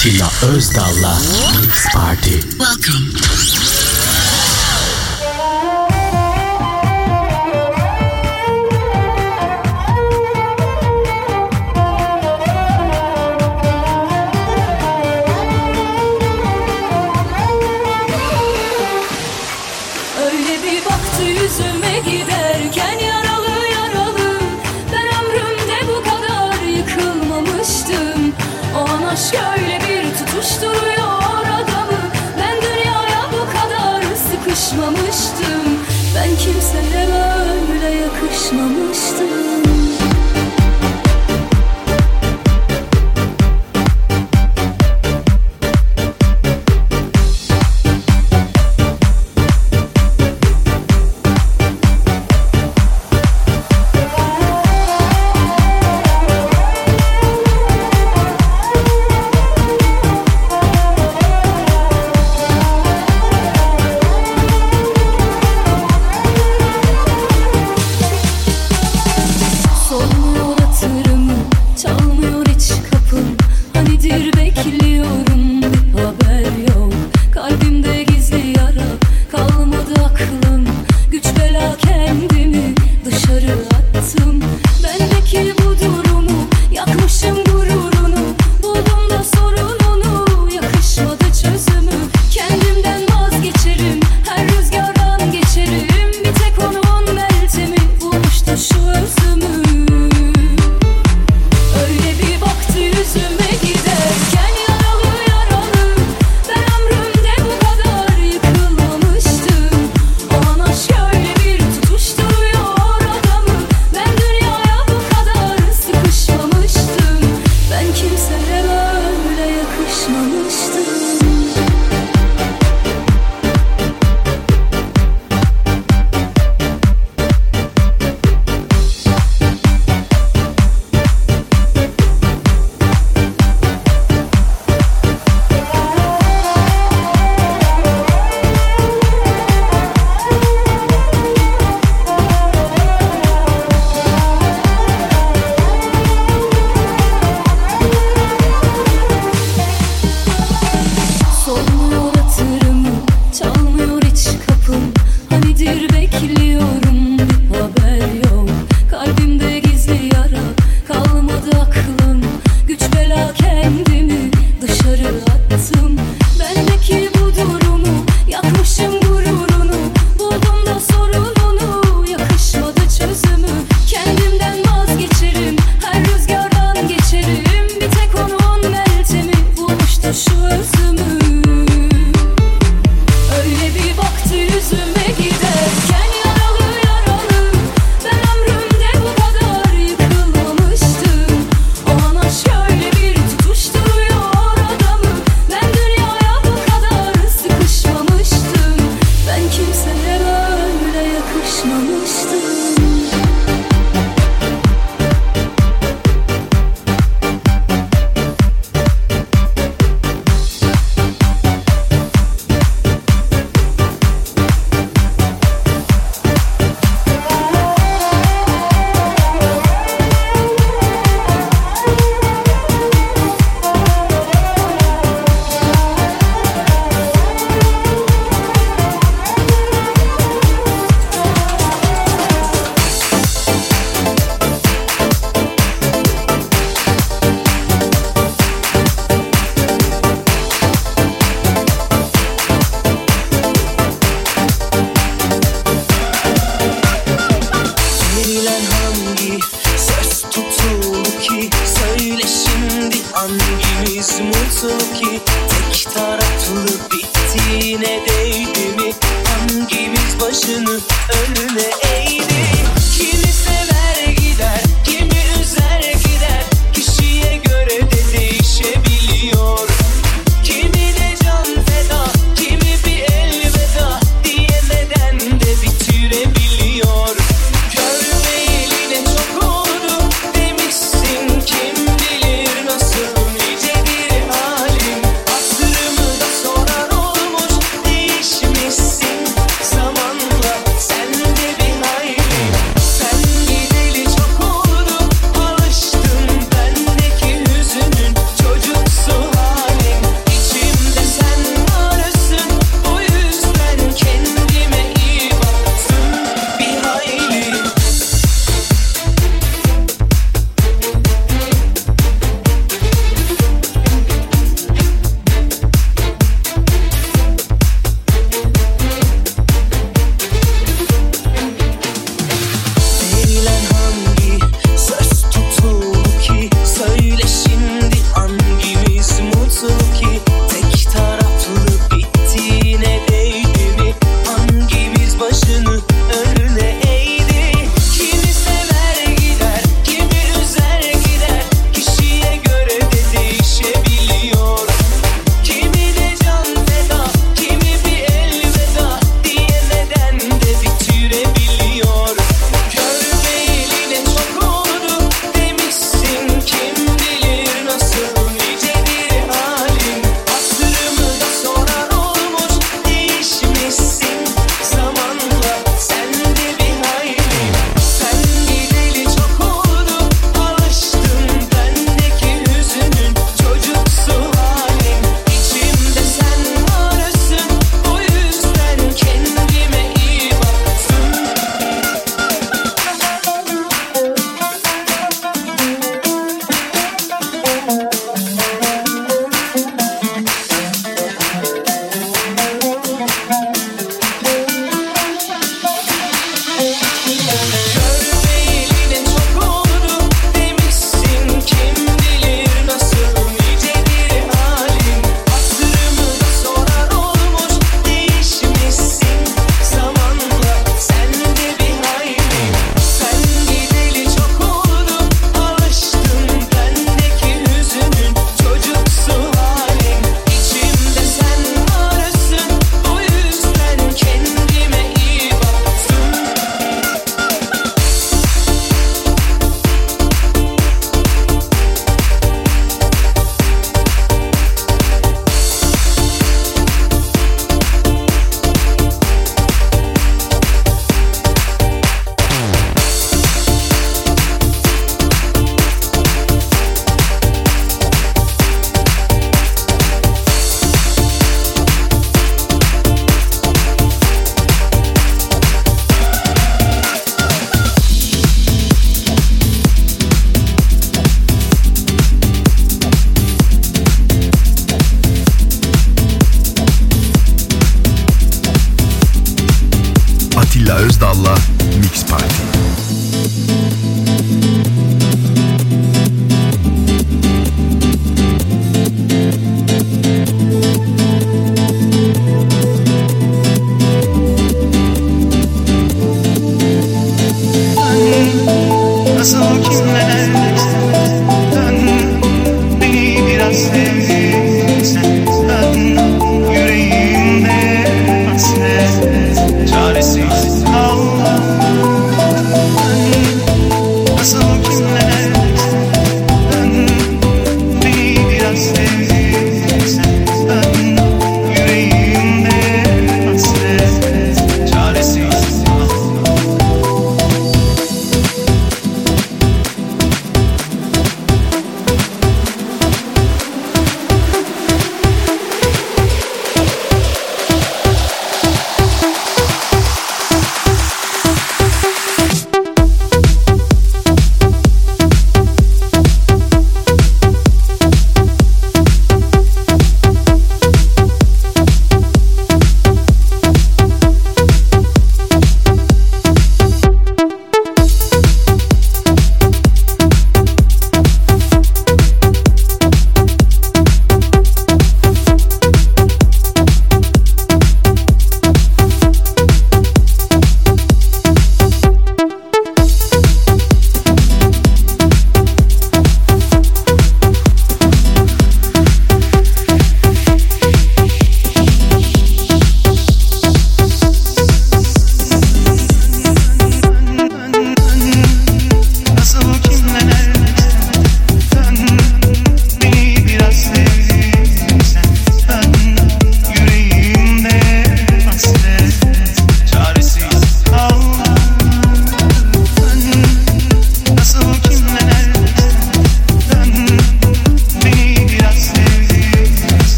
Atilla Özdal'la Mix Party. Welcome. kimselere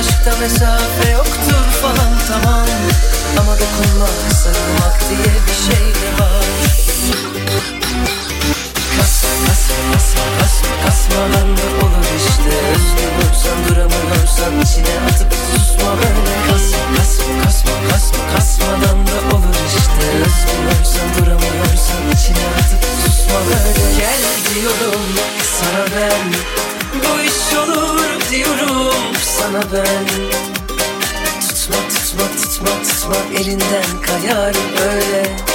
aşkta mesafe yoktur falan tamam. Ama dokunmak sarılmak diye bir şey de var. Kasma kasma kasma kasma kasmadan da olur işte. Özgür olsan duramıyorsan içine atıp susma böyle. Kasma kasma kasma kasma kasmadan da olur işte. Özgür olsan duramıyorsan içine atıp susma böyle. Gel gidiyorum. sana ben. Tutma tutma tutma tutma. Elinden kayar böyle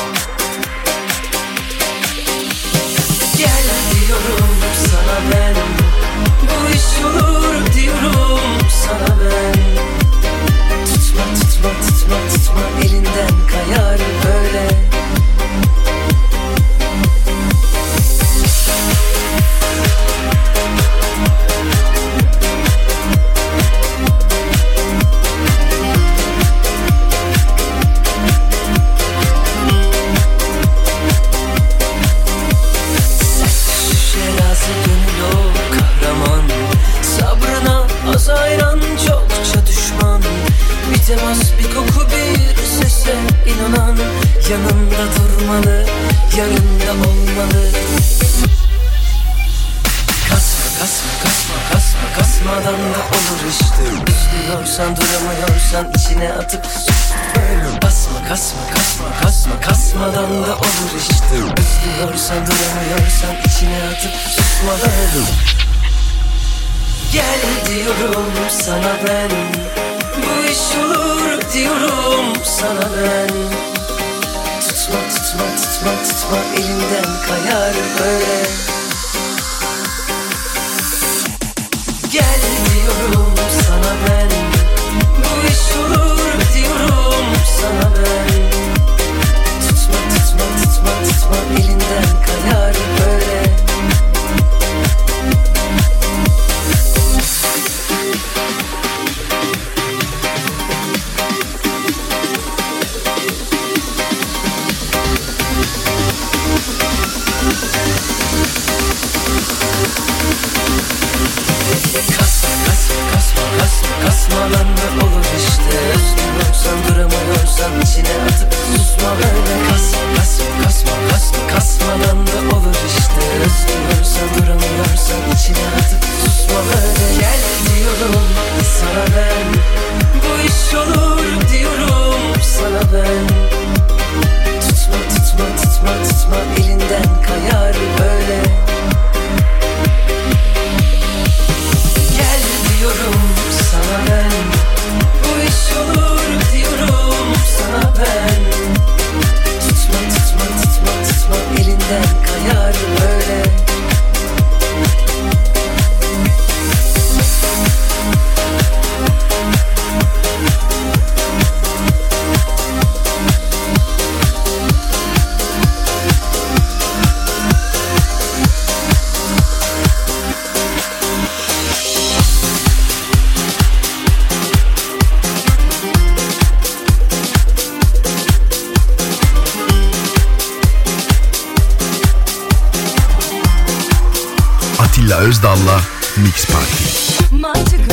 Bu iş olur diyorum sana ben. Tutma tutma tutma tutma elimden kayar böyle. Gel diyorum sana ben. Bu iş olur diyorum sana ben. Tutma tutma tutma tutma elinden kayar Atilla Özdal'la Mix Party. Mantık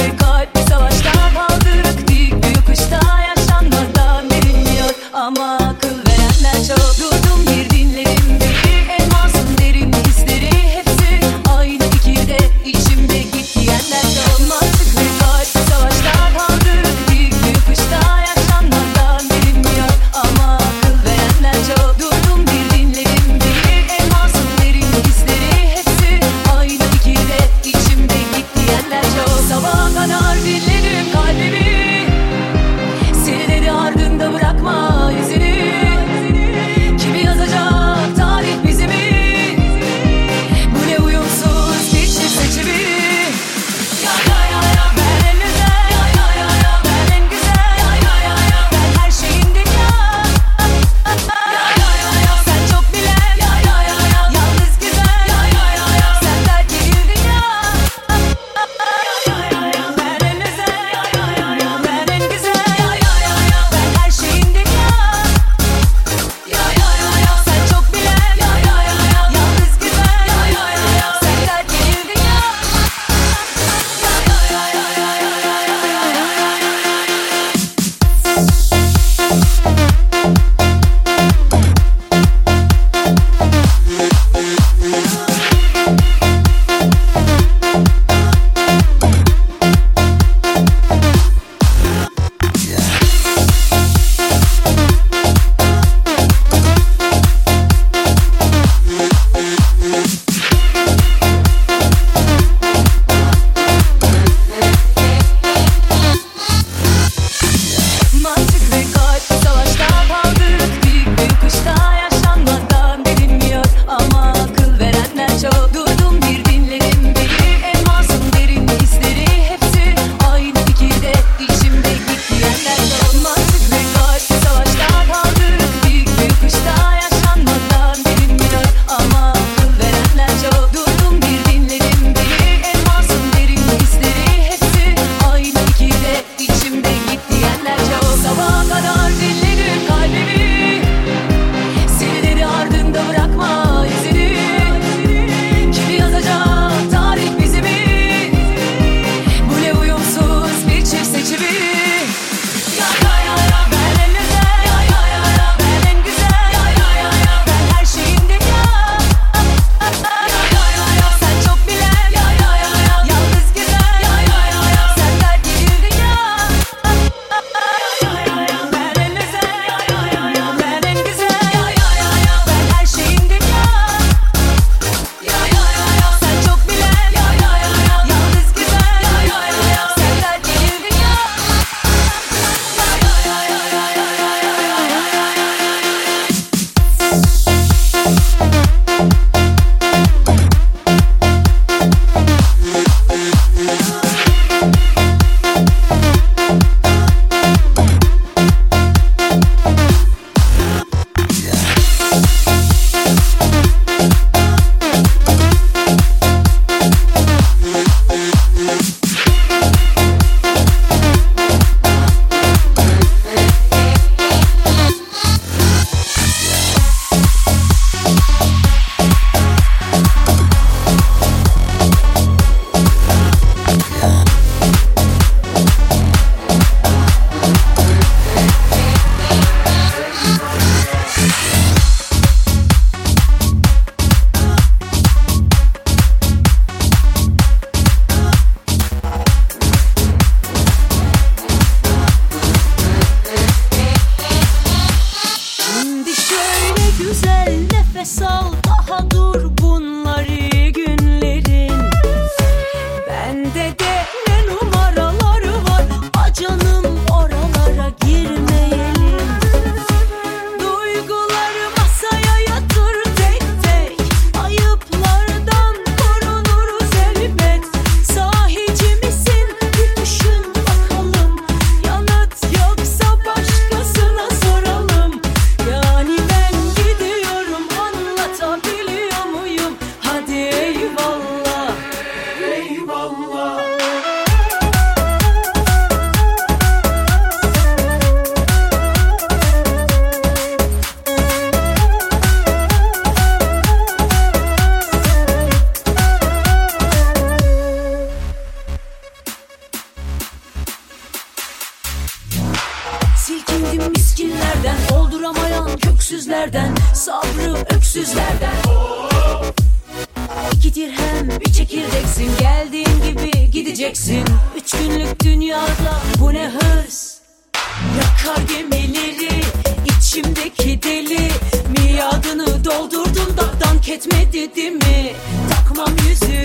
etmedi değil mi? Takmam yüzü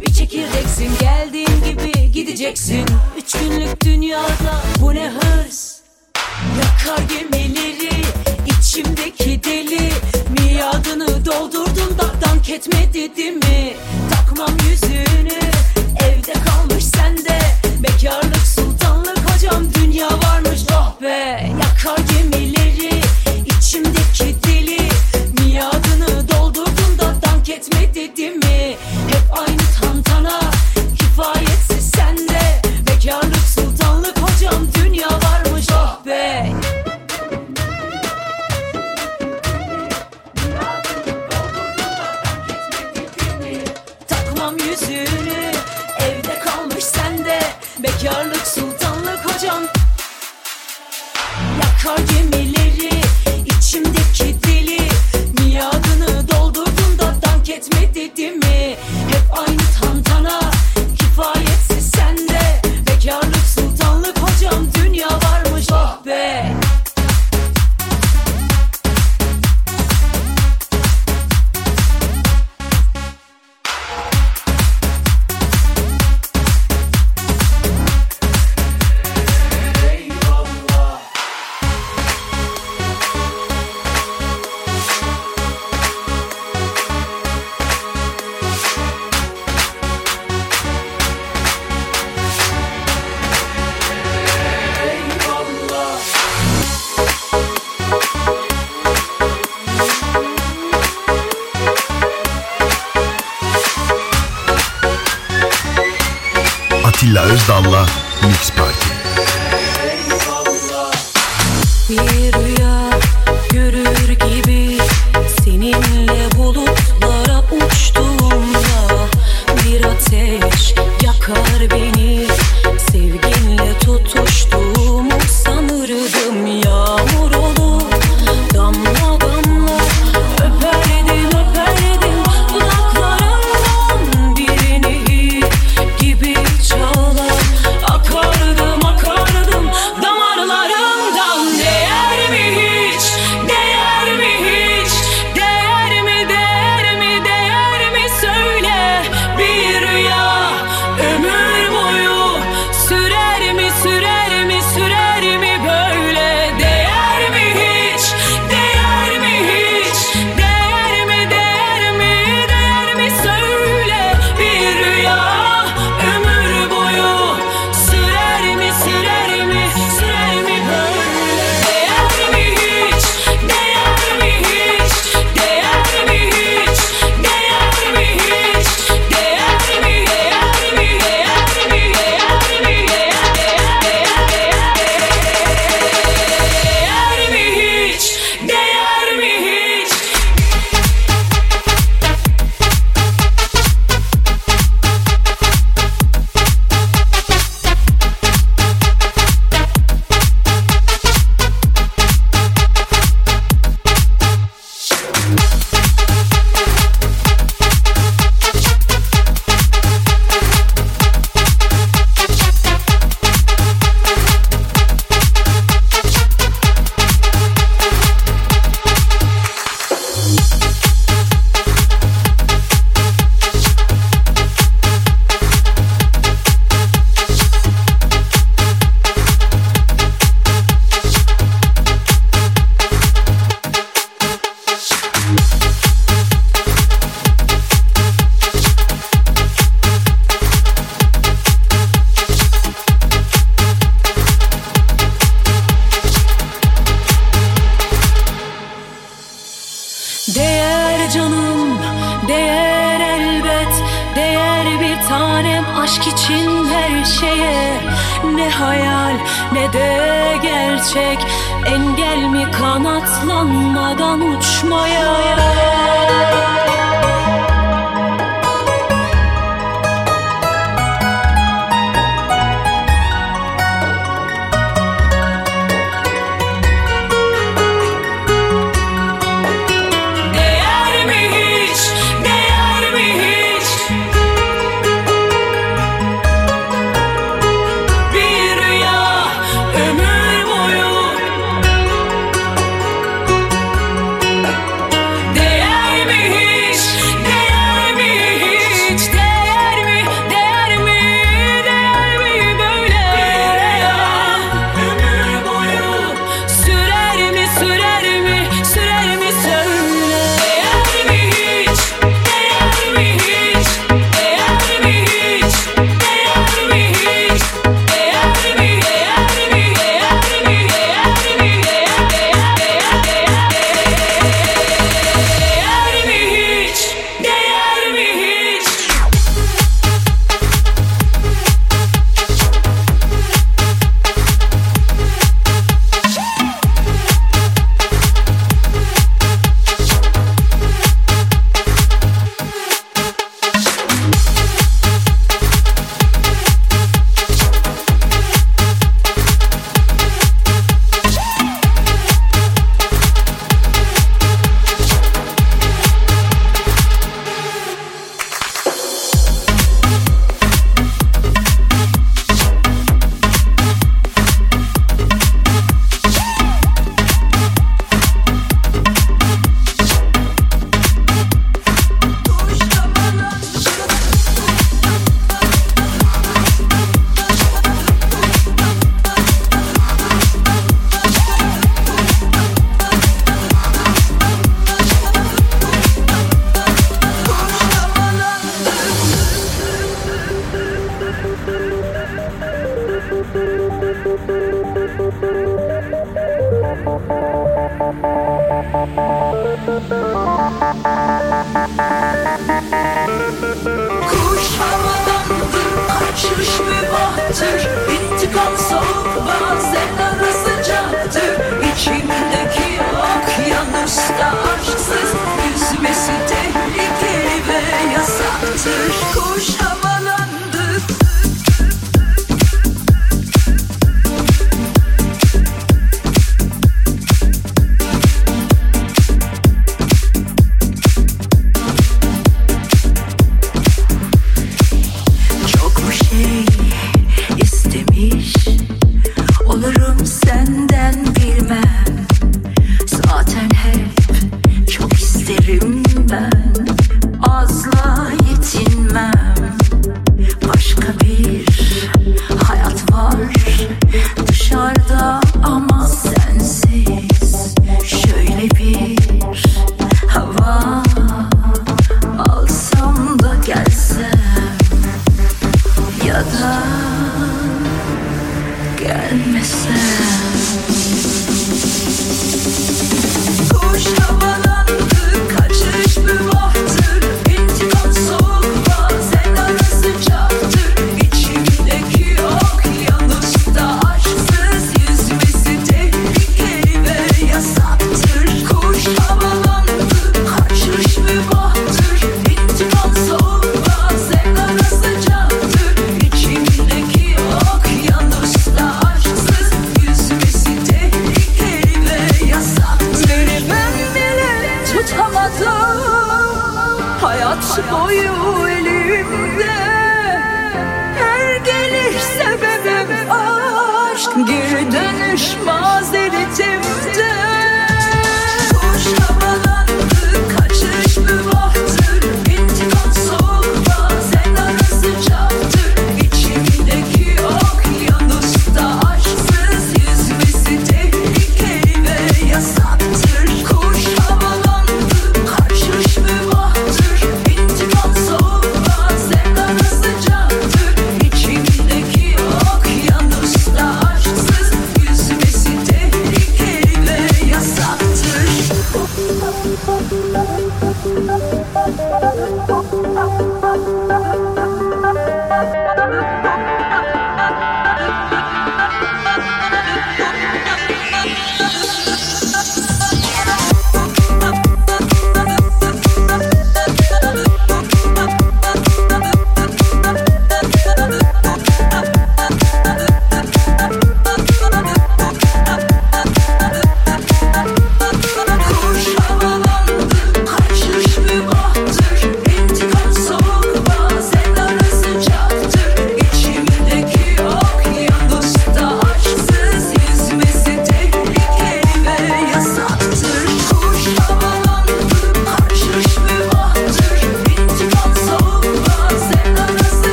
Bir çekirdeksin geldiğin gibi gideceksin. Üç günlük dünyada bu ne hırs? Yakar gemileri içimdeki deli. Miadını doldurdun da dank etme dedi mi? Takmam yüzünü evde kalmış sende. Bekarlık sultan call you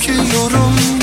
Çekiyorum